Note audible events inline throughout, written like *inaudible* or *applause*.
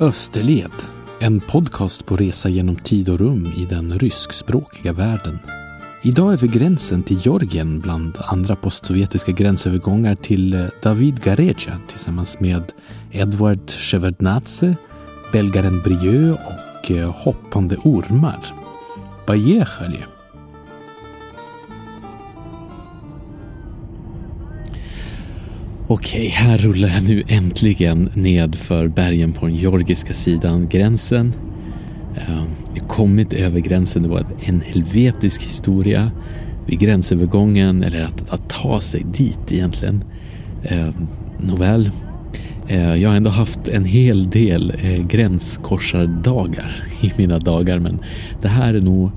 Österled, en podcast på resa genom tid och rum i den ryskspråkiga världen. Idag över gränsen till Georgien bland andra postsovjetiska gränsövergångar till eh, David Garecha tillsammans med Edward Shevardnadze, belgaren Brieu och eh, hoppande ormar. Bajechalje Okej, här rullar jag nu äntligen ned för bergen på den georgiska sidan gränsen. Ehm, jag har kommit över gränsen, det var en helvetisk historia vid gränsövergången, eller att, att ta sig dit egentligen. Eh, nåväl, eh, jag har ändå haft en hel del eh, gränskorsardagar *laughs* i mina dagar, men det här är nog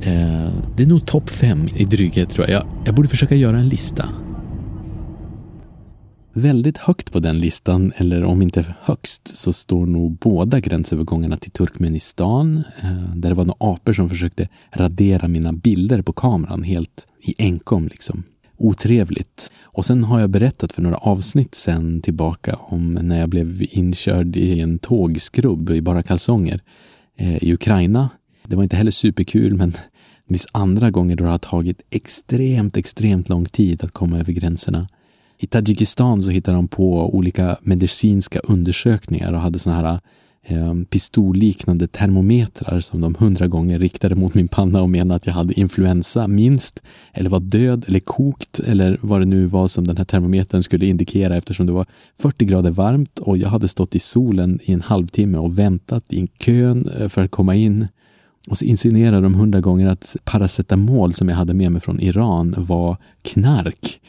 eh, det är nog topp fem i dryghet tror jag. jag. Jag borde försöka göra en lista Väldigt högt på den listan, eller om inte högst, så står nog båda gränsövergångarna till Turkmenistan, eh, där det var några apor som försökte radera mina bilder på kameran helt i enkom liksom. Otrevligt. Och sen har jag berättat för några avsnitt sen tillbaka om när jag blev inkörd i en tågskrubb i bara kalsonger eh, i Ukraina. Det var inte heller superkul, men *laughs* det finns andra gånger då det har tagit extremt, extremt lång tid att komma över gränserna. I Tadzjikistan så hittade de på olika medicinska undersökningar och hade såna här eh, pistolliknande termometrar som de hundra gånger riktade mot min panna och menade att jag hade influensa minst, eller var död eller kokt eller vad det nu var som den här termometern skulle indikera eftersom det var 40 grader varmt och jag hade stått i solen i en halvtimme och väntat i en kön eh, för att komma in. Och så insinuerade de hundra gånger att paracetamol som jag hade med mig från Iran var knark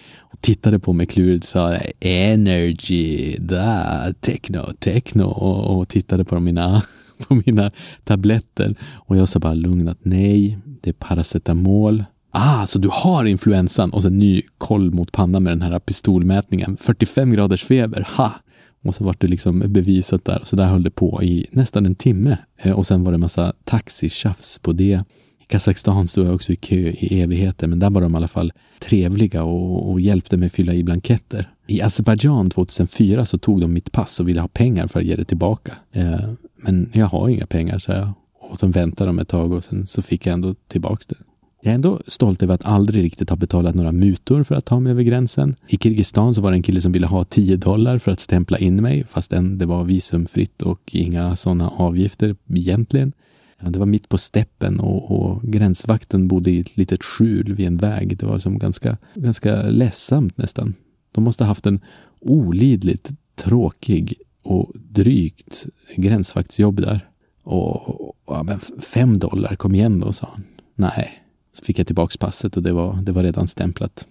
tittade på mig klurigt och sa energy, da, techno, techno och, och tittade på mina, *laughs* på mina tabletter. Och jag sa bara lugnt att nej, det är paracetamol. Ah, så du har influensan! Och sen ny koll mot pannan med den här pistolmätningen. 45 graders feber, ha! Och så vart det liksom bevisat där. Så där höll det på i nästan en timme. Eh, och sen var det massa taxitjafs på det. I Kazakstan stod jag också i kö i evigheter, men där var de i alla fall trevliga och, och hjälpte mig fylla i blanketter. I Azerbajdzjan 2004 så tog de mitt pass och ville ha pengar för att ge det tillbaka. Eh, men jag har inga pengar, sa jag. Och sen väntade de ett tag och sen så fick jag ändå tillbaka det. Jag är ändå stolt över att aldrig riktigt ha betalat några mutor för att ta mig över gränsen. I Kirgizistan så var det en kille som ville ha 10 dollar för att stämpla in mig fastän det var visumfritt och inga sådana avgifter egentligen. Det var mitt på steppen och, och, gränsvakten bodde i ett litet skjul vid en väg. Det var som ganska, ganska ledsamt nästan. De måste ha haft en olidligt tråkig och drygt gränsvaktsjobb där. Och, och ja, men fem dollar, kom igen då, sa han. Nej. Så fick jag tillbaks passet och det var, det var redan stämplat.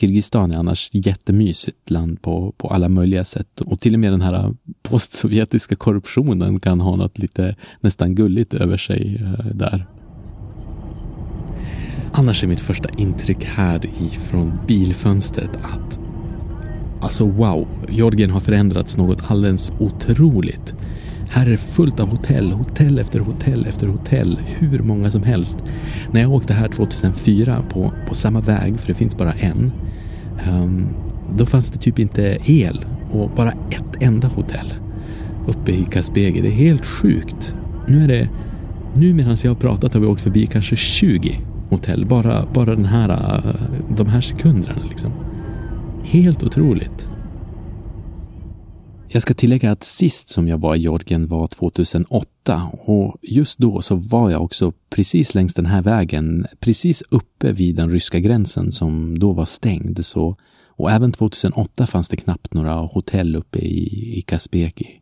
Kirgizistan är annars jättemysigt land på, på alla möjliga sätt och till och med den här postsovjetiska korruptionen kan ha något lite nästan gulligt över sig eh, där. Annars är mitt första intryck här ifrån bilfönstret att alltså wow, Georgien har förändrats något alldeles otroligt. Här är det fullt av hotell, hotell efter hotell efter hotell, hur många som helst. När jag åkte här 2004 på, på samma väg, för det finns bara en, um, då fanns det typ inte el och bara ett enda hotell uppe i Kaspege. Det är helt sjukt. Nu är det, nu medan jag har pratat har vi åkt förbi kanske 20 hotell, bara, bara den här, eh, de här sekunderna liksom. Helt otroligt. Jag ska tillägga att sist som jag var i Georgien var 2008 och just då så var jag också precis längs den här vägen, precis uppe vid den ryska gränsen som då var stängd. Så, och även 2008 fanns det knappt några hotell uppe i, i Kaspeki.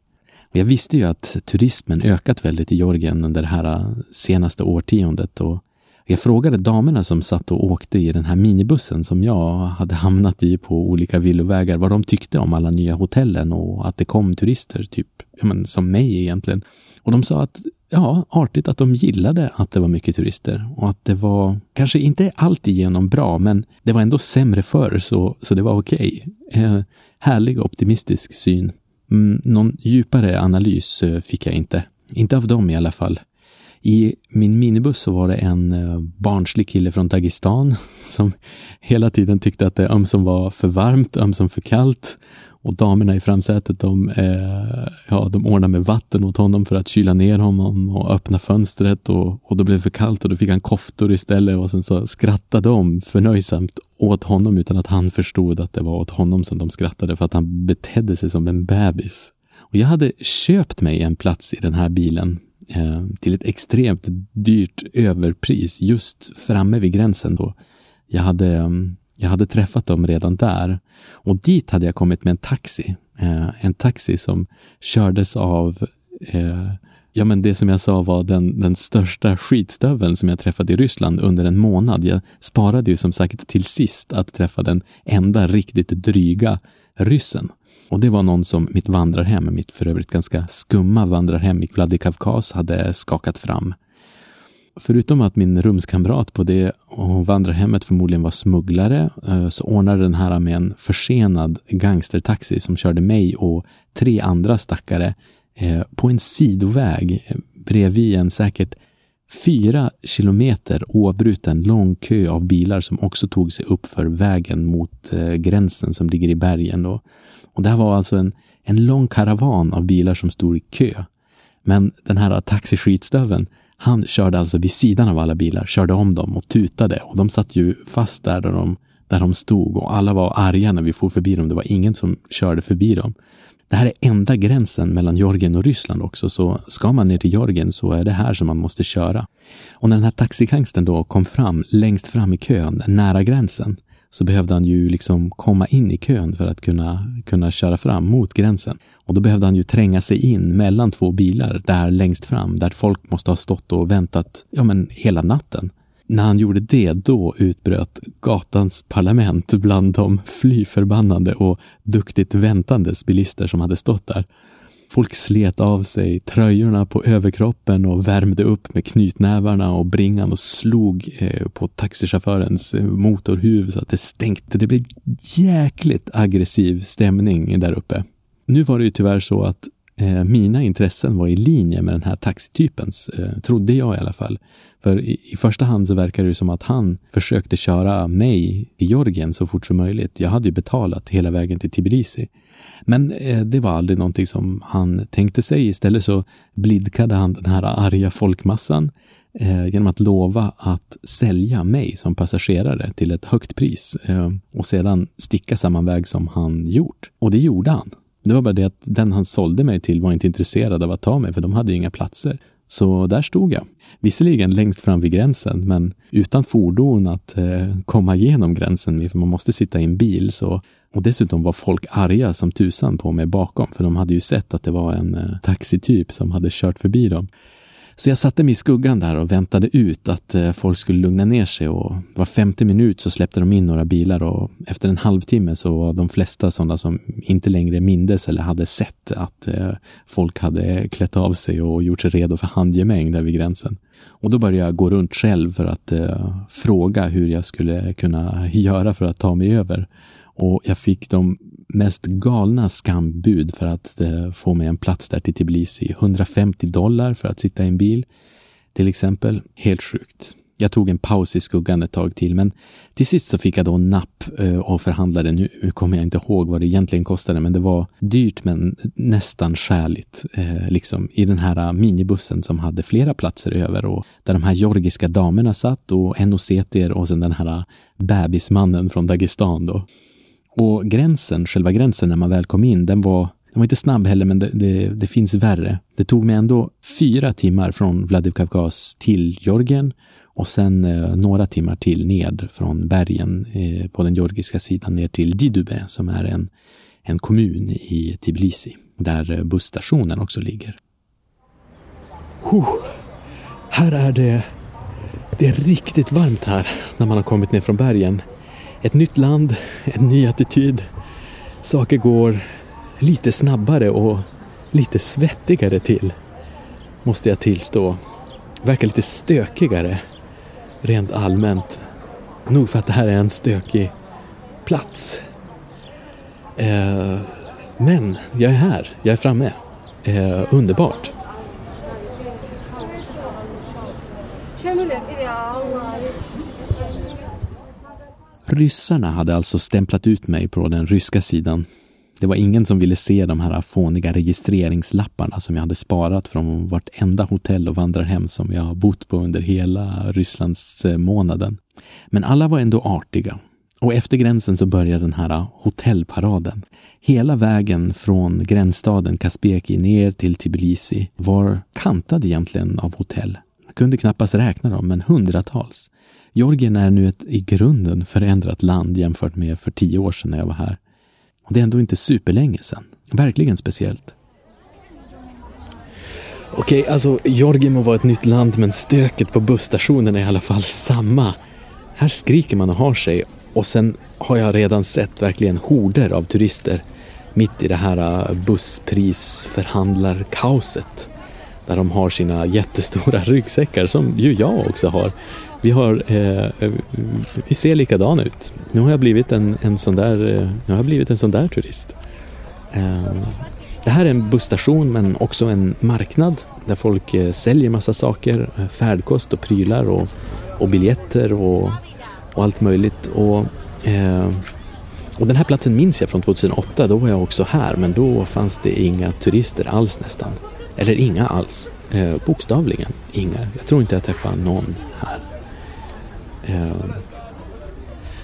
Jag visste ju att turismen ökat väldigt i Georgien under det här äh, senaste årtiondet och jag frågade damerna som satt och åkte i den här minibussen som jag hade hamnat i på olika villovägar vad de tyckte om alla nya hotellen och att det kom turister, typ ja, men, som mig egentligen. Och de sa att ja, artigt att de gillade att det var mycket turister och att det var kanske inte alltigenom bra, men det var ändå sämre förr, så, så det var okej. Okay. Eh, härlig optimistisk syn. Mm, någon djupare analys eh, fick jag inte. Inte av dem i alla fall. I min minibuss så var det en eh, barnslig kille från Dagestan *laughs* som hela tiden tyckte att det ömsom var för varmt, ömsom för kallt Och damerna i framsätet, de, eh, ja, de ordnade med vatten åt honom för att kyla ner honom och öppna fönstret och, och då blev det för kallt och då fick han koftor istället och sen så skrattade de förnöjsamt åt honom utan att han förstod att det var åt honom som de skrattade för att han betedde sig som en bebis. Och jag hade köpt mig en plats i den här bilen eh, till ett extremt dyrt överpris just framme vid gränsen då. Jag hade, eh, jag hade träffat dem redan där och dit hade jag kommit med en taxi. Eh, en taxi som kördes av eh, Ja, men det som jag sa var den, den största skitstöveln som jag träffade i Ryssland under en månad. Jag sparade ju som sagt till sist att träffa den enda riktigt dryga ryssen. Och det var någon som mitt vandrarhem, mitt för övrigt ganska skumma vandrarhem i Vladikavkaz hade skakat fram. Förutom att min rumskamrat på det och vandrarhemmet förmodligen var smugglare eh, så ordnade den här med en försenad gangstertaxi som körde mig och tre andra stackare eh, på en sidoväg eh, bredvid en säkert fyra kilometer oavbruten lång kö av bilar som också tog sig upp för vägen mot gränsen som ligger i bergen. Då. Och det här var alltså en, en lång karavan av bilar som stod i kö. Men den här taxiskitstöveln, han körde alltså vid sidan av alla bilar, körde om dem och tutade och de satt ju fast där, där de, där de stod och alla var arga när vi for förbi dem. Det var ingen som körde förbi dem. Det här är enda gränsen mellan Georgien och Ryssland också, så ska man ner till Georgien så är det här som man måste köra. Och när den här taxigangstern då kom fram längst fram i kön, nära gränsen, så behövde han ju liksom komma in i kön för att kunna, kunna köra fram mot gränsen. Och då behövde han ju tränga sig in mellan två bilar där längst fram, där folk måste ha stått och väntat ja, men hela natten. När han gjorde det, då utbröt gatans parlament bland de fly förbannade och duktigt väntandes bilister som hade stått där. Folk slet av sig tröjorna på överkroppen och värmde upp med knytnävarna och bringan och slog eh, på taxichaufförens eh, motorhuv så att det stänkte. Det blev jäkligt aggressiv stämning där uppe. Nu var det ju tyvärr så att Eh, mina intressen var i linje med den här taxitypens, eh, trodde jag i alla fall. För i, i, första hand så verkar det som att han försökte köra mig i Georgien så fort som möjligt. Jag hade ju betalat hela vägen till Tbilisi. Men eh, det var aldrig någonting som han tänkte sig. Istället så blidkade han den här arga folkmassan eh, genom att lova att sälja mig som passagerare till ett högt pris eh, och sedan sticka samma väg som han gjort. Och det gjorde han. Det var bara det att den han sålde mig till var inte intresserad av att ta mig för de hade inga platser. Så där stod jag. Visserligen längst fram vid gränsen, men utan fordon att eh, komma igenom gränsen med, för man måste sitta i en bil. Så, och dessutom var folk arga som tusan på mig bakom, för de hade ju sett att det var en eh, taxityp som hade kört förbi dem. Så jag satte mig i skuggan där och väntade ut att eh, folk skulle lugna ner sig och var femte minut så släppte de in några bilar och efter en halvtimme så var de flesta sådana som inte längre mindes eller hade sett att eh, folk hade klätt av sig och gjort sig redo för handgemäng där vid gränsen. Och då började jag gå runt själv för att eh, fråga hur jag skulle kunna *laughs* göra för att ta mig över. Och jag fick de mest galna skambud för att eh, få mig en plats där till Tbilisi. 150 dollar för att sitta i en bil, till exempel. Helt sjukt. Jag tog en paus i skuggan ett tag till, men till sist så fick jag då napp eh, och förhandlade. Nu kommer jag inte ihåg vad det egentligen kostade, men det var dyrt men nästan skäligt. Eh, liksom i den här eh, minibussen som hade flera platser över och där de här georgiska damerna satt och en och sen den här eh, bebismannen från Dagestan då. Och gränsen, själva gränsen när man väl kom in, den var, den var inte snabb heller, men det, det, det finns värre. Det tog mig ändå fyra timmar från Vladikavkaz till Georgien och sen eh, några timmar till ned från bergen eh, på den georgiska sidan ner till Didube som är en, en kommun i Tbilisi där eh, busstationen också ligger. Oh, Här är det, det är riktigt varmt här när man har kommit ner från bergen ett nytt land, en ny attityd. Saker går lite snabbare och lite svettigare till, måste jag tillstå. Verkar lite stökigare, rent allmänt. Nog för att det här är en stökig plats. Eh, men jag är här, jag är framme. Eh, underbart. Ryssarna hade alltså stämplat ut mig på den ryska sidan. Det var ingen som ville se de här fåniga registreringslapparna som jag hade sparat från vartenda hotell och vandrarhem som jag bott på under hela Rysslands månaden. Men alla var ändå artiga. Och efter gränsen så började den här hotellparaden. Hela vägen från gränsstaden Kaspeki ner till Tbilisi var kantad egentligen av hotell. Jag kunde knappast räkna dem, men hundratals. Georgien är nu ett i grunden förändrat land jämfört med för tio år sedan när jag var här. Och det är ändå inte superlänge sedan. Verkligen speciellt. Okej, alltså Georgien må vara ett nytt land men stöket på busstationen är i alla fall samma. Här skriker man och har sig och sen har jag redan sett verkligen horder av turister mitt i det här äh, bussprisförhandlarkaoset. Där de har sina jättestora *laughs* ryggsäckar som ju jag också har. Vi, har, eh, eh vi ser likadana ut. Nu har jag blivit en, en, sån, där, eh, nu har jag blivit en sån där turist. Eh, det här är en busstation men också en marknad där folk eh, säljer massa saker, eh, färdkost och prylar och, och biljetter och, och allt möjligt. Och, eh, och den här platsen minns jag från 2008, då var jag också här men då fanns det inga turister alls nästan. Eller inga alls. Eh, bokstavligen inga. Jag tror inte jag träffade någon här. Eh,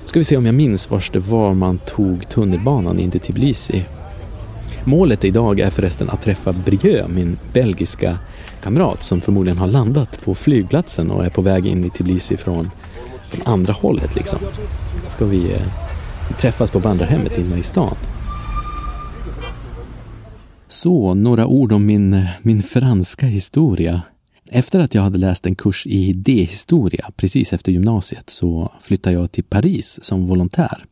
ska vi se om jag minns vars det var man tog tunnelbanan in till Tbilisi. Målet idag är förresten att träffa Brieux, min belgiska kamrat som förmodligen har landat på flygplatsen och är på väg in i Tbilisi från, från andra hållet. Liksom. Ska vi eh, träffas på vandrarhemmet inne i stan. Så, några ord om min, min franska historia. Efter att jag hade läst en kurs i idéhistoria precis efter gymnasiet så flyttade jag till Paris som volontär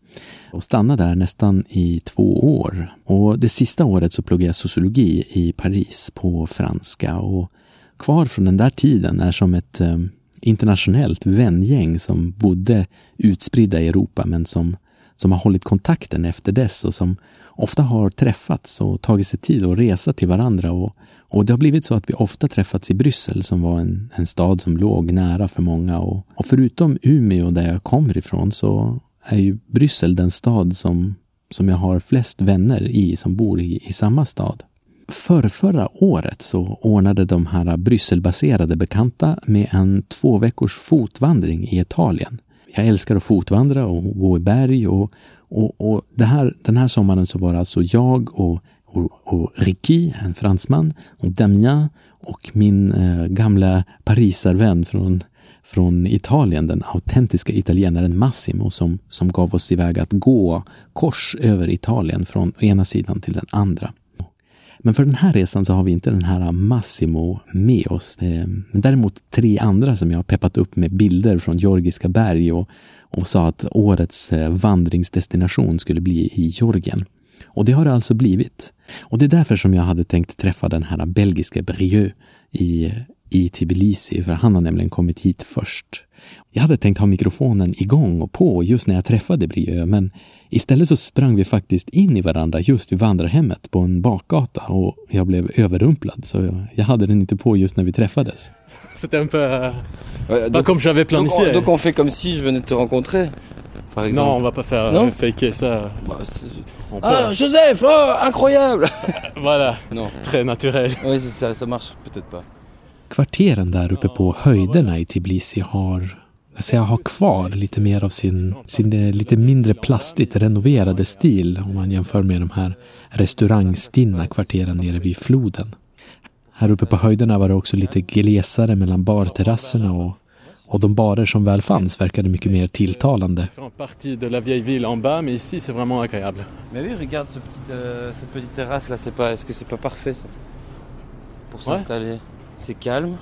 och stannade där nästan i två år. Och det sista året så pluggade jag sociologi i Paris på franska och kvar från den där tiden är som ett eh, internationellt vängäng som bodde utspridda i Europa men som som har hållit kontakten efter dess och som ofta har träffats och tagit sig tid att resa till varandra. Och, och det har blivit så att vi ofta träffats i Bryssel som var en, en stad som låg nära för många. Och, och förutom Umeå där jag kommer ifrån så är ju Bryssel den stad som, som jag har flest vänner i som bor i, i samma stad. För förra året så ordnade de här Brysselbaserade bekanta med en två veckors fotvandring i Italien jag älskar att fotvandra och gå i berg och, och, och det här, den här sommaren så var det alltså jag och, och, och Ricky, en fransman, och Damien och min eh, gamla parisarvän från, från Italien, den autentiska italienaren Massimo som, som gav oss iväg att gå kors över Italien från ena sidan till den andra. Men för den här resan så har vi inte den här Massimo med oss. Eh, men däremot tre andra som jag har peppat upp med bilder från Georgiska berg och, och sa att årets eh, vandringsdestination skulle bli i Georgien. Och det har det alltså blivit. Och det är därför som jag hade tänkt träffa den här belgiska Brieux i, i Tbilisi, för han har nämligen kommit hit först. Jag hade tänkt ha mikrofonen igång och på just när jag träffade Brieux, men Istället så sprang vi faktiskt in i varandra just vid vandrarhemmet på en bakgata och jag blev överrumplad. Så jag, jag hade den inte på just när vi träffades. C'était un peu euh, ouais, pas comme j'avais planifié. Donc, donc on fait comme si je venais te rencontrer par exemple. Non, on va pas faire non? faker ça. Bah, ah, Joseph, oh, incroyable *laughs* Voilà, non. très naturel. Oui, ça, ça marche peut-être pas. Kvarteren där uppe på höjderna i Tbilisi har jag säga, ha kvar lite mer av sin, sin eh, lite mindre plastigt renoverade stil om man jämför med de här restaurangstinna kvarteren nere vid floden. Här uppe på höjderna var det också lite glesare mellan barterrasserna och, och de barer som väl fanns verkade mycket mer tilltalande. de la vieille ville en bas, mais ici c'est vraiment agréable. Mais oui, regarde ce petit, euh, cette petite terrasse là, c'est pas, est-ce que c'est pas parfait ça Pour s'installer. Ouais. C'est calme.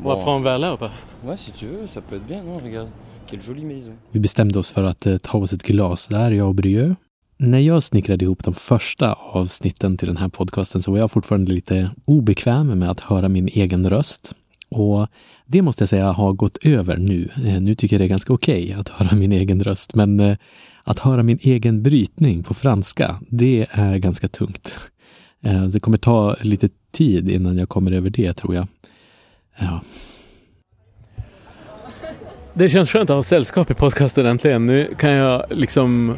Bon. On va prendre un verre là ou pas Ouais, si tu veux, ça peut être bien, non Regarde, quelle jolie maison. Vi bestämde oss för att eh, ta oss ett glas där, jag och Brieux. När jag snickrade ihop de första avsnitten till den här podcasten så var jag fortfarande lite obekväm med att höra min egen röst. Och det måste jag säga har gått över nu. Eh, nu tycker jag det är ganska okej okay att höra min egen röst, men eh, att höra min egen brytning på franska, det är ganska tungt. Eh, det kommer ta lite tid innan jag kommer över det, tror jag. Ja. Det känns skönt att ha sällskap i podcasten äntligen. Nu kan jag liksom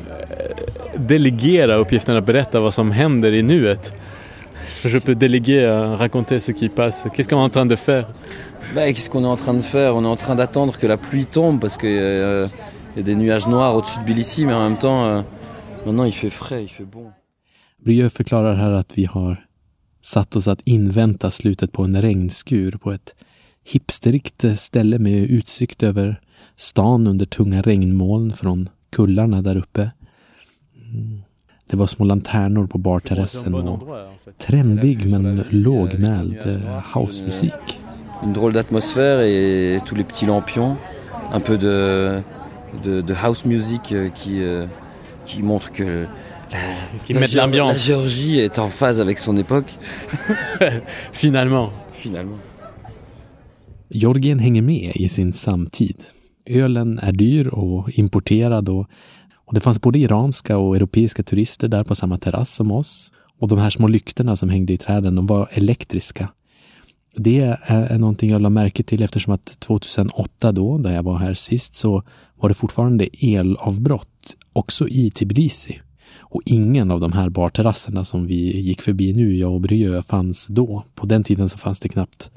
delegera uppgiften att berätta vad som händer i nuet. Je peux déléguer à raconter ce qui passe. Qu'est-ce qu'on est en train de faire bah, Qu'est-ce qu'on est en train de faire On est en train d'attendre que la pluie tombe parce qu'il euh, y a des nuages noirs au-dessus de Tbilissi mais en même temps, euh, maintenant il fait frais, il fait bon. Brieux förklarar här att vi har satt oss att invänta slutet på en regnskur på ett hipsterikt ställe med utsikt över stan under tunga regnmoln från kullarna där uppe. Mm. Det var små lanternor på barterrassen och trendig men lågmäld eh, housemusik. En drôle d'atmosphère et tous les petits lampions. Un peu de, de, de house music euh, qui, euh, qui montre que la, *laughs* qui met l'ambiance. La Géorgie est en phase avec son époque. *laughs* Finalement. Finalement. Georgien hänger med i sin samtid. Ölen är dyr och importerad och, och det fanns både iranska och europeiska turister där på samma terrass som oss. Och de här små lyktorna som hängde i träden, de var elektriska. Det är, någonting jag lade märke till eftersom att 2008 då, där jag var här sist, så var det fortfarande elavbrott också i Tbilisi. Och ingen av de här barterrasserna som vi gick förbi nu, jag och Bryö, fanns då. På den tiden så fanns det knappt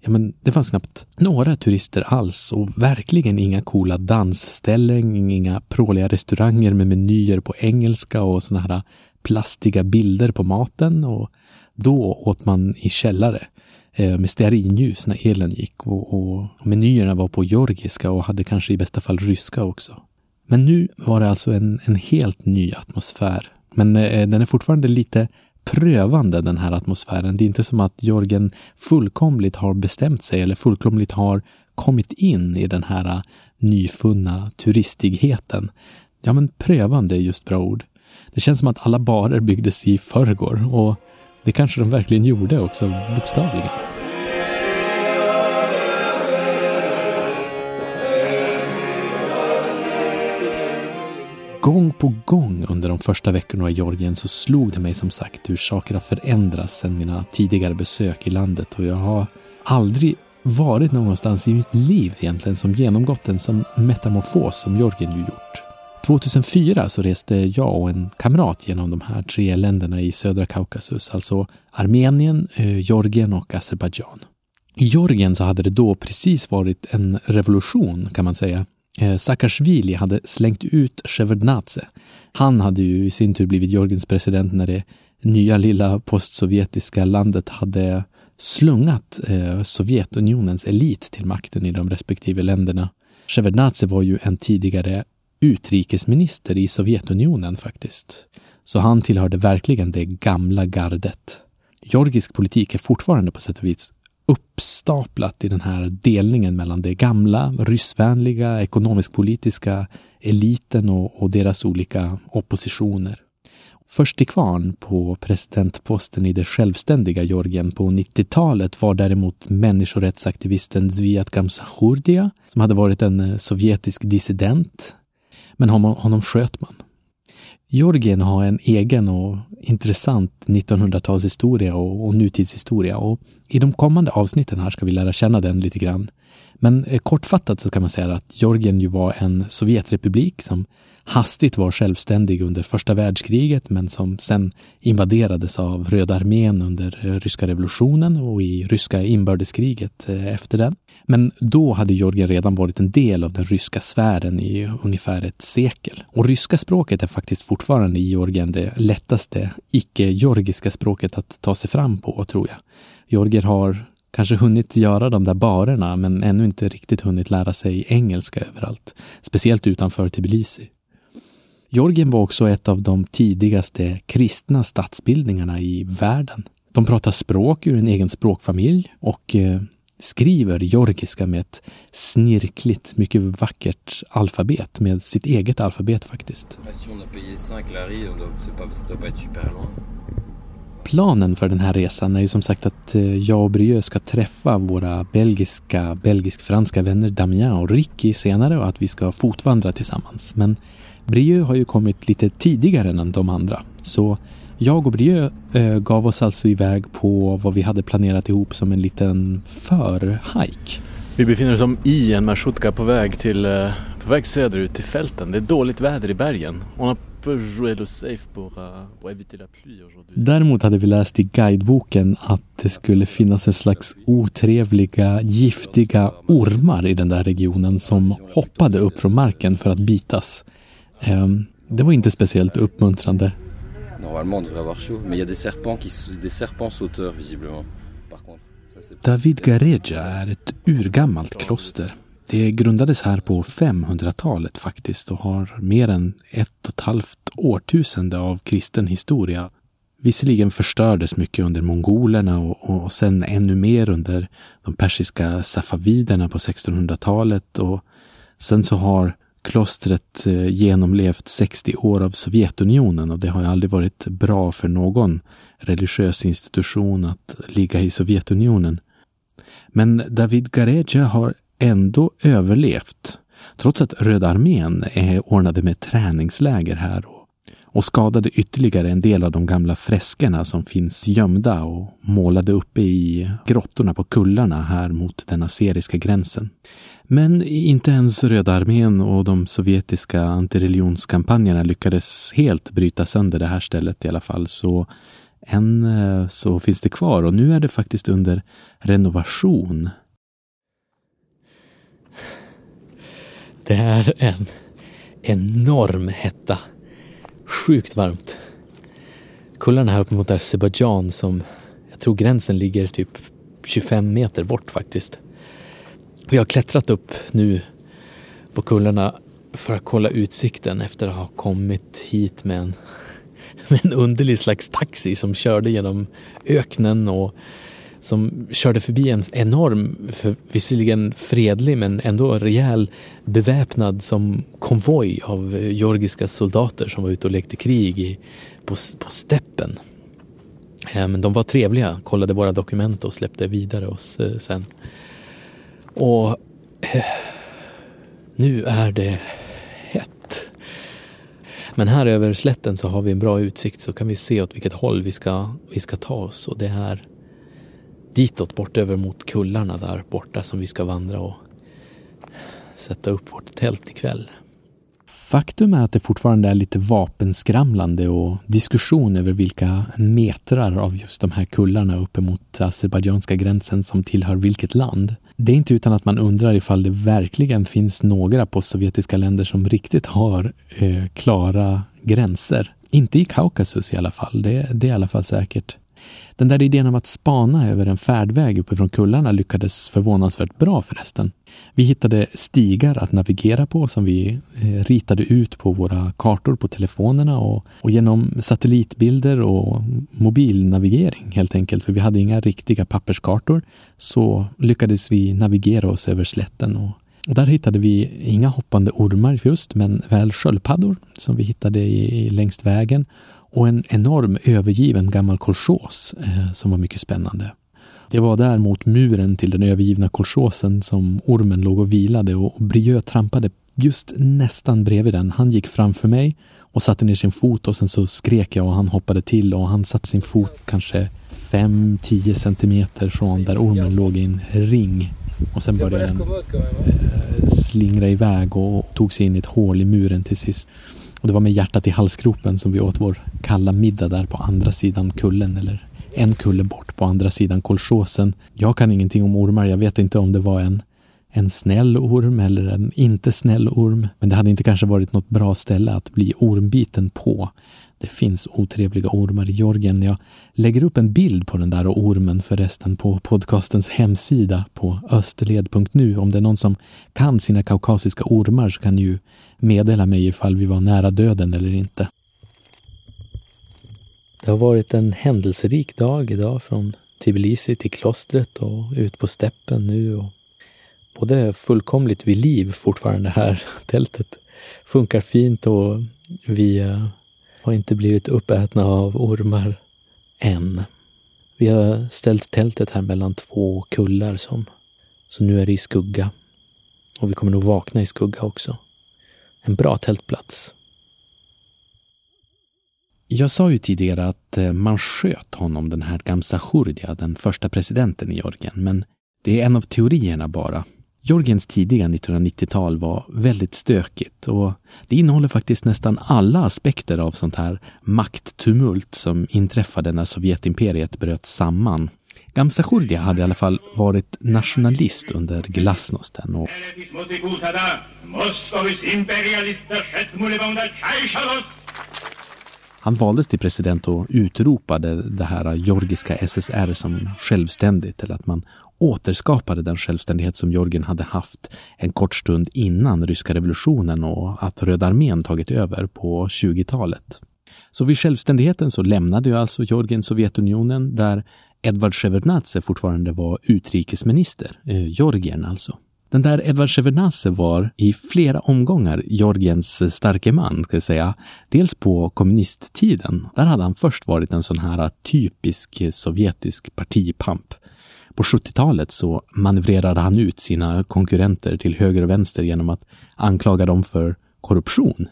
Ja, men det fanns knappt några turister alls och verkligen inga coola dansställen, inga pråliga restauranger med menyer på engelska och såna här plastiga bilder på maten. Och då åt man i källare eh, med stearinljus när elen gick och, och menyerna var på georgiska och hade kanske i bästa fall ryska också. Men nu var det alltså en, en helt ny atmosfär. Men eh, den är fortfarande lite prövande den här atmosfären. Det är inte som att Jörgen fullkomligt har bestämt sig eller fullkomligt har kommit in i den här nyfunna turistigheten. Ja, men prövande är just bra ord. Det känns som att alla barer byggdes i förrgår och det kanske de verkligen gjorde också, bokstavligen. Gång på gång under de första veckorna i Georgien så slog det mig som sagt hur saker har förändrats sedan mina tidigare besök i landet och jag har aldrig varit någonstans i mitt liv egentligen som genomgått en sån metamorfos som Georgien ju gjort. 2004 så reste jag och en kamrat genom de här tre länderna i södra Kaukasus, alltså Armenien, eh, Georgien och Azerbajdzjan. I Georgien så hade det då precis varit en revolution kan man säga Eh, Saakashvili hade slängt ut Shevardnadze. Han hade ju i sin tur blivit Georgiens president när det nya lilla postsovjetiska landet hade slungat eh, Sovjetunionens elit till makten i de respektive länderna. Shevardnadze var ju en tidigare utrikesminister i Sovjetunionen faktiskt. Så han tillhörde verkligen det gamla gardet. Georgisk politik är fortfarande på sätt och vis uppstaplat i den här delningen mellan det gamla, ryssvänliga, ekonomisk-politiska eliten och, och, deras olika oppositioner. Först till kvarn på presidentposten i det självständiga Georgien på 90-talet var däremot människorättsaktivisten Zviat Gamsachurdia som hade varit en eh, sovjetisk dissident. Men honom, honom sköt man. Georgien har en egen och intressant 1900-talshistoria och, och nutidshistoria och i de kommande avsnitten här ska vi lära känna den lite grann. Men eh, kortfattat så kan man säga att Georgien ju var en Sovjetrepublik som hastigt var självständig under första världskriget men som sen invaderades av Röda armén under eh, ryska revolutionen och i ryska inbördeskriget eh, efter den. Men då hade Georgien redan varit en del av den ryska sfären i ungefär ett sekel. Och ryska språket är faktiskt fortfarande i Georgien det lättaste icke-georgiska språket att ta sig fram på, tror jag. Georgier har kanske hunnit göra de där barerna men ännu inte riktigt hunnit lära sig engelska överallt. Speciellt utanför Tbilisi. Georgien var också ett av de tidigaste kristna statsbildningarna i världen. De pratar språk ur en egen språkfamilj och eh, skriver georgiska med ett snirkligt, mycket vackert alfabet med sitt eget alfabet faktiskt. Planen för den här resan är ju som sagt att eh, jag och Brieux ska träffa våra belgiska, belgisk-franska vänner Damien och Ricky senare och att vi ska fotvandra tillsammans. Men Brieux har ju kommit lite tidigare än de andra. Så jag och Brieux äh, gav oss alltså iväg på vad vi hade planerat ihop som en liten förhike. Vi befinner oss i en marschutka på väg, till, äh, på väg söderut till fälten. Det är dåligt väder i bergen. Uh, aujourd'hui. Däremot hade vi läst i guideboken att det skulle finnas en slags otrevliga, giftiga ormar i den där regionen som hoppade upp från marken för att bitas. Ehm, det var inte speciellt uppmuntrande. David Gareja är ett urgammalt kloster. Det grundades här på 500-talet faktiskt och har mer än ett och ett halvt årtusende av kristen historia. Visserligen förstördes mycket under mongolerna och, och sen ännu mer under de persiska safaviderna på 1600-talet och sen så har klostret eh, genomlevt 60 år av Sovjetunionen och det har ju aldrig varit bra för någon religiös institution att ligga i Sovjetunionen. Men David Gareja har ändå överlevt, trots att Röda armén är ordnade med träningsläger här och, och skadade ytterligare en del av de gamla freskerna som finns gömda och målade uppe i grottorna på kullarna här mot den aseriska gränsen. Men inte ens Röda armén och de sovjetiska antireligionskampanjerna lyckades helt bryta sönder det här stället i alla fall, så än eh, så finns det kvar och nu är det faktiskt under renovation. Det är en enorm hetta. Sjukt varmt. Kullarna här uppe mot Azerbajdzjan som jag tror gränsen ligger typ 25 meter bort faktiskt. Vi har klättrat upp nu på kullarna för att kolla utsikten efter att ha kommit hit med en, *laughs* med en underlig slags taxi som körde genom öknen och som körde förbi en enorm, för, visserligen fredlig men ändå rejäl beväpnad som konvoj av eh, georgiska soldater som var ute och lekte krig i, på, på steppen. Eh, men de var trevliga, kollade våra dokument och släppte vidare oss eh, sen. Och eh, nu är det hett. Men här över slätten så har vi en bra utsikt så kan vi se åt vilket håll vi ska, vi ska ta oss och det är ditåt bort över mot kullarna där borta som vi ska vandra och sätta upp vårt tält ikväll. Faktum är att det fortfarande är lite vapenskramlande och diskussion över vilka metrar av just de här kullarna uppemot azerbajdzjanska gränsen som tillhör vilket land. Det är inte utan att man undrar ifall det verkligen finns några postsovjetiska länder som riktigt har eh, klara gränser. Inte i Kaukasus i alla fall, det, det är i alla fall säkert. Den där idén om att spana över en färdväg uppifrån kullarna lyckades förvånansvärt bra förresten. Vi hittade stigar att navigera på som vi eh, ritade ut på våra kartor på telefonerna och, och genom satellitbilder och mobilnavigering helt enkelt, för vi hade inga riktiga papperskartor, så lyckades vi navigera oss över slätten och och där hittade vi inga hoppande ormar just, men väl sköldpaddor som vi hittade i, i, längs vägen och en enorm övergiven gammal kolchos eh, som var mycket spännande. Det var där mot muren till den övergivna kolchosen som ormen låg och vilade och Brieux trampade just nästan bredvid den. Han gick framför mig och satte ner sin fot och sen så skrek jag och han hoppade till och han satte sin fot kanske 5-10 centimeter från där ormen låg i en ring. Och sen började den eh, slingra iväg och tog sig in i ett hål i muren till sist. Och det var med hjärtat i halsgropen som vi åt vår kalla middag där på andra sidan kullen, eller en kulle bort på andra sidan kolchosen. Jag kan ingenting om ormar, jag vet inte om det var en, en snäll orm eller en inte snäll orm. Men det hade inte kanske varit något bra ställe att bli ormbiten på. Det finns otrevliga ormar i Georgien. Jag lägger upp en bild på den där ormen förresten på podcastens hemsida på österled.nu. Om det är någon som kan sina kaukasiska ormar så kan ni ju meddela mig ifall vi var nära döden eller inte. Det har varit en händelserik dag idag från Tbilisi till klostret och ut på steppen nu. Och både fullkomligt vid liv fortfarande här. *laughs* Tältet funkar fint och vi eh, har inte blivit uppätna av ormar än. Vi har ställt tältet här mellan två kullar som, så nu är det i skugga. Och vi kommer nog vakna i skugga också. En bra tältplats. Jag sa ju tidigare att eh, man sköt honom, den här Gamsa Khurdia, den första presidenten i Georgien, men det är en av teorierna bara. Georgiens tidiga 1990-tal var väldigt stökigt och det innehåller faktiskt nästan alla aspekter av sånt här makttumult som inträffade när Sovjetimperiet bröt samman. Gamsachurdia hade i alla fall varit nationalist under glasnosten och han valdes till president och utropade det här georgiska SSR som självständigt, eller att man återskapade den självständighet som Georgien hade haft en kort stund innan ryska revolutionen och att Röda armén tagit över på 20-talet. Så vid självständigheten så lämnade ju alltså Georgien Sovjetunionen där Edvard Shevardnadze fortfarande var utrikesminister, eh, Georgien alltså. Den där Edvard Shevardnadze var i flera omgångar Georgiens starke man, ska jag säga. Dels på kommunisttiden. Där hade han först varit en sån här typisk sovjetisk partipamp. På 70-talet så manövrerade han ut sina konkurrenter till höger och vänster genom att anklaga dem för korruption.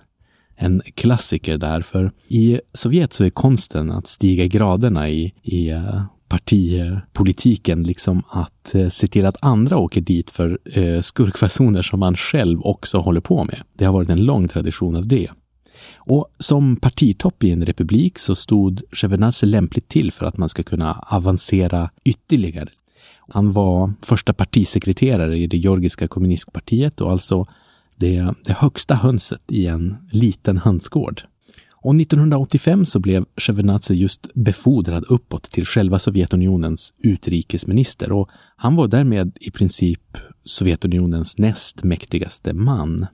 En klassiker där, för i Sovjet så är konsten att stiga graderna i, i eh, partipolitiken, liksom att eh, se till att andra åker dit för eh, skurkfasoner som man själv också håller på med. Det har varit en lång tradition av det. Och som partitopp i en republik så stod Chevenasse lämpligt till för att man ska kunna avancera ytterligare. Han var första partisekreterare i det georgiska kommunistpartiet och alltså det, det högsta hönset i en liten hönsgård. Och 1985 så blev Shevardnadze just befordrad uppåt till själva Sovjetunionens utrikesminister och han var därmed i princip Sovjetunionens näst mäktigaste man.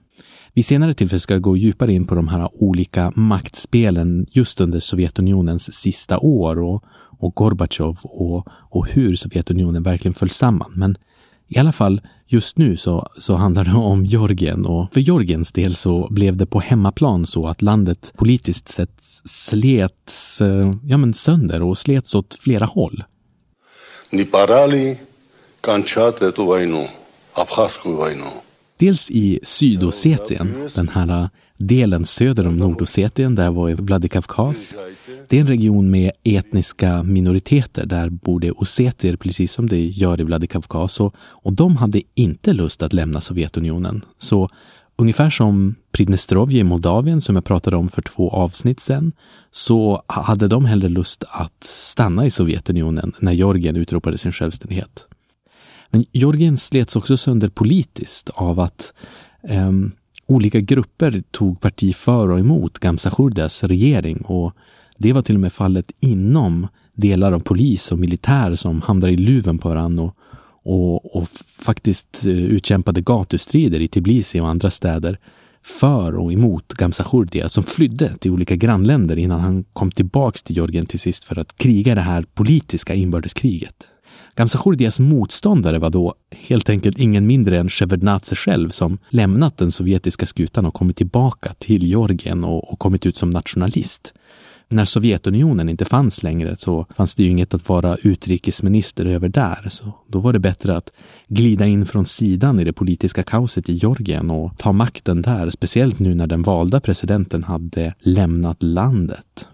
Vid senare tillfälle ska jag gå djupare in på de här olika maktspelen just under Sovjetunionens sista år och, och Gorbatjov och, och hur Sovjetunionen verkligen föll samman. Men i alla fall just nu så, så handlar det om Georgien och för Georgiens del så blev det på hemmaplan så att landet politiskt sett slets ja, men sönder och slets åt flera håll. Dels i Sydossetien, den här delen söder om Nordossetien, där var Vladikavkaz. Det är en region med etniska minoriteter. Där bor det ossetier precis som det gör i Vladikavkaz. Och, och de hade inte lust att lämna Sovjetunionen. Så ungefär som Pridnestrovje i Moldavien som jag pratade om för två avsnitt sedan, så hade de hellre lust att stanna i Sovjetunionen när Georgien utropade sin självständighet. Men Georgien slets också sönder politiskt av att um, olika grupper tog parti för och emot Gamsachurdas regering och det var till och med fallet inom delar av polis och militär som hamnade i luven på varandra och, och, och faktiskt eh, utkämpade gatustrider i Tbilisi och andra städer för och emot Gamsachurdia alltså som flydde till olika grannländer innan han kom tillbaks till Georgien till sist för att kriga det här politiska inbördeskriget. Gamsachurdias motståndare var då helt enkelt ingen mindre än Shevardnadze själv som lämnat den sovjetiska skutan och kommit tillbaka till Georgien och, och kommit ut som nationalist. När Sovjetunionen inte fanns längre så fanns det ju inget att vara utrikesminister över där, så då var det bättre att glida in från sidan i det politiska kaoset i Georgien och ta makten där, speciellt nu när den valda presidenten hade lämnat landet.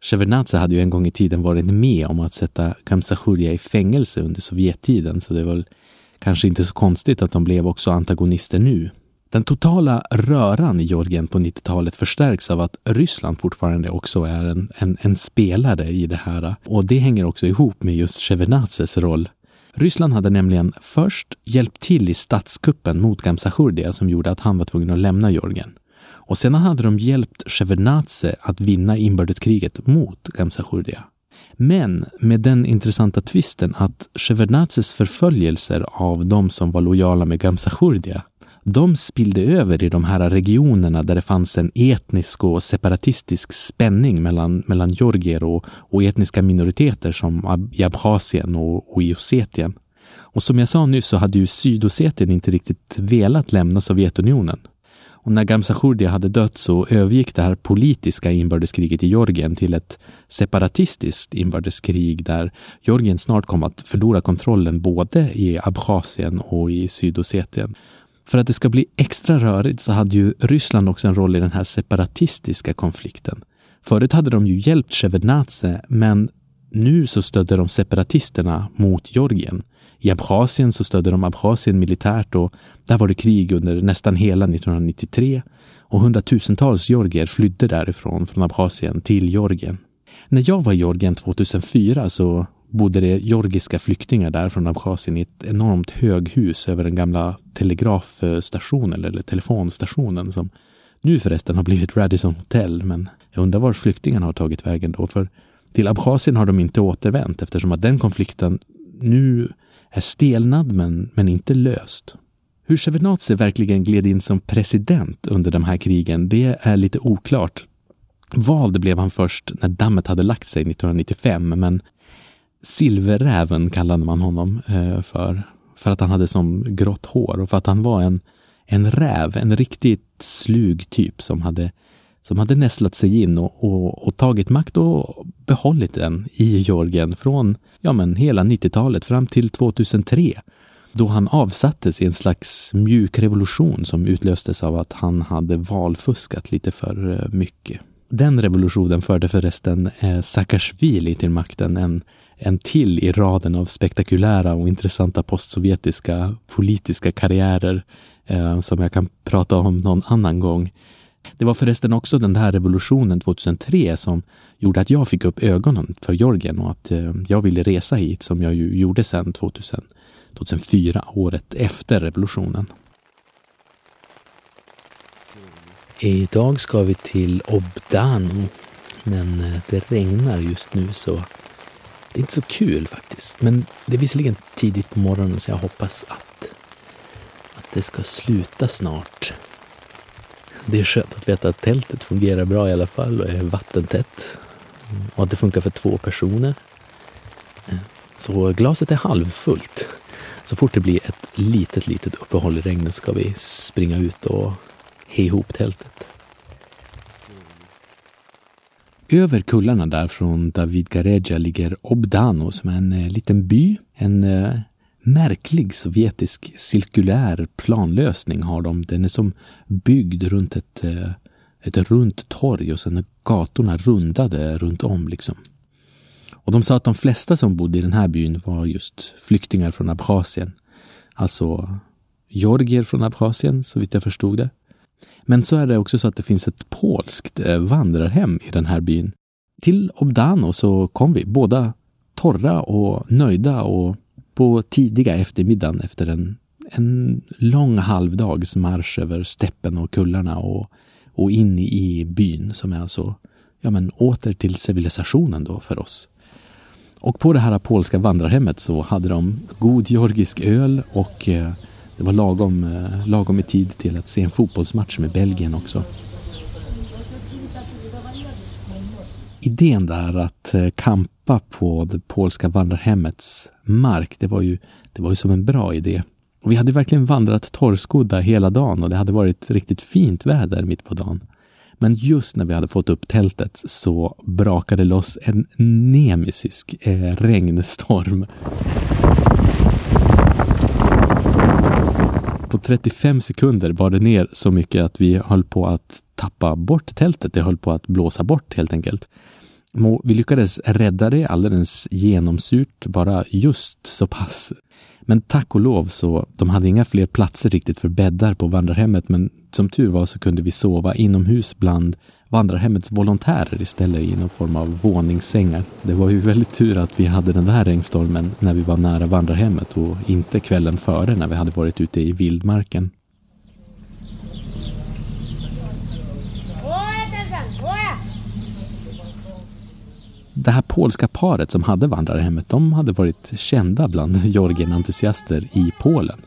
Shevardnadze hade ju en gång i tiden varit med om att sätta Gamsachurja i fängelse under Sovjettiden, så det var kanske inte så konstigt att de blev också antagonister nu. Den totala röran i Georgien på 90-talet förstärks av att Ryssland fortfarande också är en, en, en, spelare i det här. Och det hänger också ihop med just Shevardnadzes roll. Ryssland hade nämligen först hjälpt till i statskuppen mot Gamsachurdia som gjorde att han var tvungen att lämna Georgien. Och sedan hade de hjälpt Shevardnadze att vinna inbördeskriget mot Gamsachurdia. Men med den intressanta twisten att Shevardnadzes förföljelser av de som var lojala med Gamsachurdia de spillde över i de här regionerna där det fanns en etnisk och separatistisk spänning mellan, mellan georgier och, och etniska minoriteter som i Abchazien och, och i Ossetien. Och som jag sa nyss så hade ju Sydossetien inte riktigt velat lämna Sovjetunionen. Och när Gamsachurdia hade dött så övergick det här politiska inbördeskriget i Georgien till ett separatistiskt inbördeskrig där Georgien snart kom att förlora kontrollen både i Abchazien och i Sydossetien. För att det ska bli extra rörigt så hade ju Ryssland också en roll i den här separatistiska konflikten. Förut hade de ju hjälpt Shevardnadze, men nu så stödde de separatisterna mot Georgien i Abchasien så stödde de Abchasien militärt och där var det krig under nästan hela 1993 och hundratusentals georgier flydde därifrån, från Abchasien till Georgien. När jag var i Georgien 2004 så bodde det georgiska flyktingar där från Abchasien i ett enormt höghus över den gamla telegrafstationen eller telefonstationen som nu förresten har blivit Radisson Hotel. Men jag undrar var flyktingarna har tagit vägen då. För till Abchasien har de inte återvänt eftersom att den konflikten nu är stelnad men, men inte löst. Hur Sjevardnadze verkligen gled in som president under de här krigen, det är lite oklart. Vald blev han först när dammet hade lagt sig 1995, men Silverräven kallade man honom eh, för. För att han hade som grått hår och för att han var en, en räv, en riktigt slug typ som hade, som hade nästlat sig in och, och, och tagit makt och behållit den i Georgien från ja, men hela 90-talet fram till 2003 då han avsattes i en slags mjuk revolution som utlöstes av att han hade valfuskat lite för eh, mycket. Den revolutionen förde förresten eh, Saakashvili till makten, en, en till i raden av spektakulära och intressanta postsovjetiska politiska karriärer eh, som jag kan prata om någon annan gång. Det var förresten också den här revolutionen 2003 som gjorde att jag fick upp ögonen för Georgien och att eh, jag ville resa hit som jag ju gjorde sedan 2000, 2004, året efter revolutionen. Idag ska vi till Obdano, men eh, det regnar just nu så det är inte så kul faktiskt. Men det är visserligen tidigt på morgonen så jag hoppas att, att det ska sluta snart. Det är skönt att veta att tältet fungerar bra i alla fall och är vattentätt. Och att det funkar för två personer. Eh, så glaset är halvfullt. Så fort det blir ett litet, litet uppehåll i regnet ska vi springa ut och he ihop tältet. Över kullarna där från David Gareja ligger Obdano som är en eh, liten by. En eh, märklig sovjetisk cirkulär planlösning har de. Den är som byggd runt ett, eh, ett runt torg och sen är gatorna rundade runt om liksom. Och de sa att de flesta som bodde i den här byn var just flyktingar från Abchasien. Alltså georgier från Abchasien, så vitt jag förstod det. Men så är det också så att det finns ett polskt eh, vandrarhem i den här byn. Till Obdano så kom vi, båda torra och nöjda och på tidiga eftermiddagen efter en, en lång halvdags marsch över steppen och kullarna och, och in i byn som är alltså, ja men åter till civilisationen då för oss. Och på det här polska vandrarhemmet så hade de god georgisk öl och eh, det var lagom, eh, lagom i tid till att se en fotbollsmatch med Belgien också. Idén där att eh, kamp pappa på det polska vandrarhemmets mark, det var ju, det var ju som en bra idé. Och vi hade verkligen vandrat torrskodda hela dagen och det hade varit riktigt fint väder mitt på dagen. Men just när vi hade fått upp tältet så brakade loss en nemesisk eh, regnstorm. På 35 sekunder bar det ner så mycket att vi höll på att tappa bort tältet. Det höll på att blåsa bort helt enkelt. Vi lyckades rädda det alldeles genomsurt, bara just så pass. Men tack och lov så, de hade inga fler platser riktigt för bäddar på vandrarhemmet, men som tur var så kunde vi sova inomhus bland vandrarhemmets volontärer istället i någon form av våningssängar. Det var ju väldigt tur att vi hade den där regnstormen när vi var nära vandrarhemmet och inte kvällen före när vi hade varit ute i vildmarken. Det här polska paret som hade vandrarhemmet, de hade varit kända bland *laughs* Jorgen-entusiaster i Polen.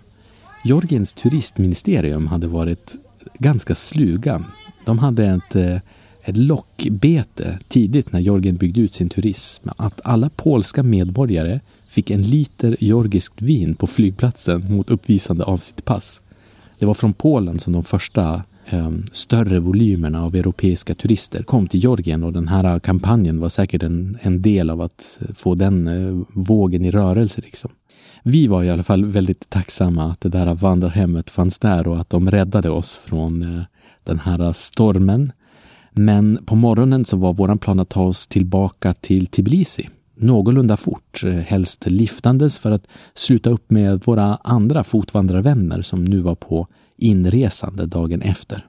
Georgiens turistministerium hade varit ganska sluga. De hade ett, eh, ett lockbete tidigt när Georgien byggde ut sin turism. Att alla polska medborgare fick en liter georgiskt vin på flygplatsen mot uppvisande av sitt pass. Det var från Polen som de första Ehm, större volymerna av europeiska turister kom till Georgien och den här kampanjen var säkert en, en del av att få den eh, vågen i rörelse. Liksom. Vi var i alla fall väldigt tacksamma att det där vandrarhemmet fanns där och att de räddade oss från eh, den här stormen. Men på morgonen så var våran plan att ta oss tillbaka till Tbilisi någorlunda fort, eh, helst liftandes för att sluta upp med våra andra fotvandrarvänner som nu var på inresande dagen efter.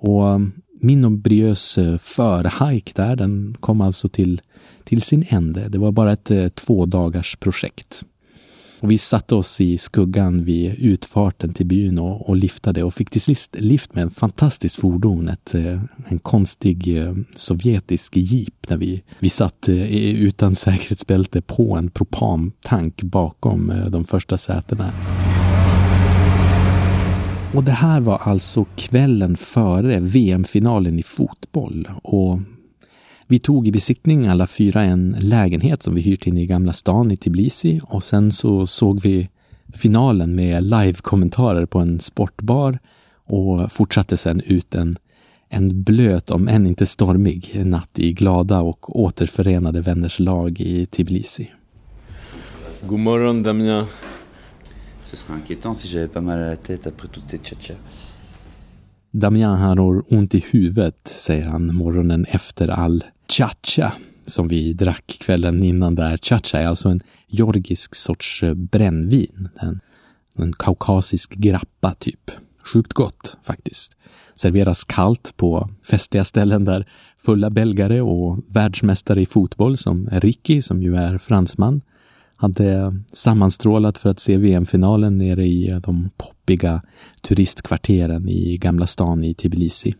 Och um, min och Briös eh, förhajk där, den kom alltså till, till sin ände. Det var bara ett eh, två dagars projekt. Och vi satte oss i skuggan vid utfarten till byn och, och liftade och fick till sist lift med en fantastiskt fordon, ett, eh, en konstig sovjetisk jeep där vi, vi satt utan *laughs* säkerhetsbälte på en propantank bakom de första sätena. Och det här var alltså kvällen före VM-finalen i fotboll och vi tog i besiktning alla fyra en lägenhet som vi hyrt in i Gamla stan i Tbilisi och sen så såg vi finalen med live-kommentarer på en sportbar och fortsatte sen ut en, en blöt, om än inte stormig, natt i glada och återförenade vänners lag i Tbilisi. God morgon Damien. Ce serait inquiétant si j'avais pas mal à la tête après toutes ces tcha Damien har ont i huvudet, säger han morgonen efter all Chacha som vi drack kvällen innan där. Chacha är alltså en georgisk sorts brännvin. En, en kaukasisk grappa typ. Sjukt gott faktiskt. Serveras kallt på festliga ställen där fulla belgare och världsmästare i fotboll som Ricky, som ju är fransman, hade sammanstrålat för att se VM-finalen nere i de poppiga turistkvarteren i Gamla stan i Tbilisi.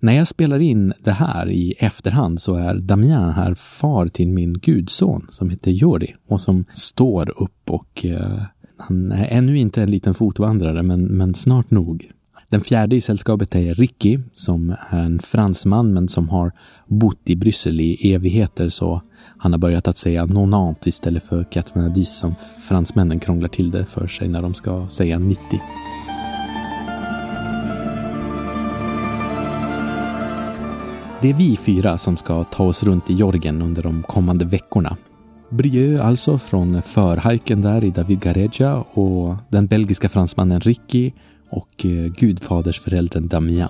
När jag spelar in det här i efterhand så är Damien här far till min gudson som heter Jori och som står upp och eh, han är ännu inte en liten fotvandrare men, men snart nog. Den fjärde i sällskapet är Ricky som är en fransman men som har bott i Bryssel i evigheter så han har börjat att säga nonant istället för 90 som fransmännen krånglar till det för sig när de ska säga 90. Det är vi fyra som ska ta oss runt i Jorgen under de kommande veckorna. Brieux alltså från förhajken där i David Gareja och den belgiska fransmannen Ricky och eh, gudfadersföräldern Damien.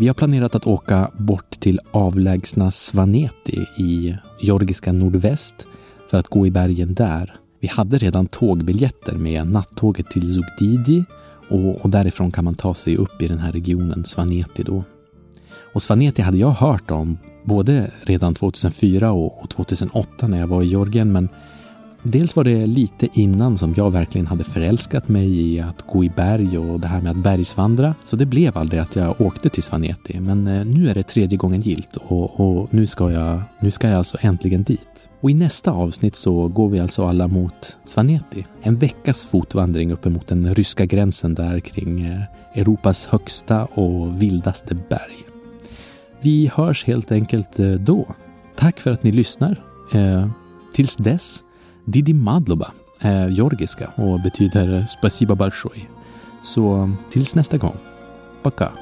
Vi har planerat att åka bort till avlägsna Svaneti i georgiska nordväst för att gå i bergen där. Vi hade redan tågbiljetter med nattåget till Zugdidi och, och därifrån kan man ta sig upp i den här regionen Svaneti då. Och Svaneti hade jag hört om både redan 2004 och 2008 när jag var i Georgien men dels var det lite innan som jag verkligen hade förälskat mig i att gå i berg och det här med att bergsvandra. Så det blev aldrig att jag åkte till Svaneti men eh, nu är det tredje gången gilt och, och nu, ska jag, nu ska jag alltså äntligen dit. Och i nästa avsnitt så går vi alltså alla mot Svaneti. En veckas fotvandring uppemot den ryska gränsen där kring eh, Europas högsta och vildaste berg. Vi hörs helt enkelt eh, då. Tack för att ni lyssnar. Eh, tills dess, Didi Madloba är georgiska och betyder spasiba balshoi. Så tills nästa gång, baka!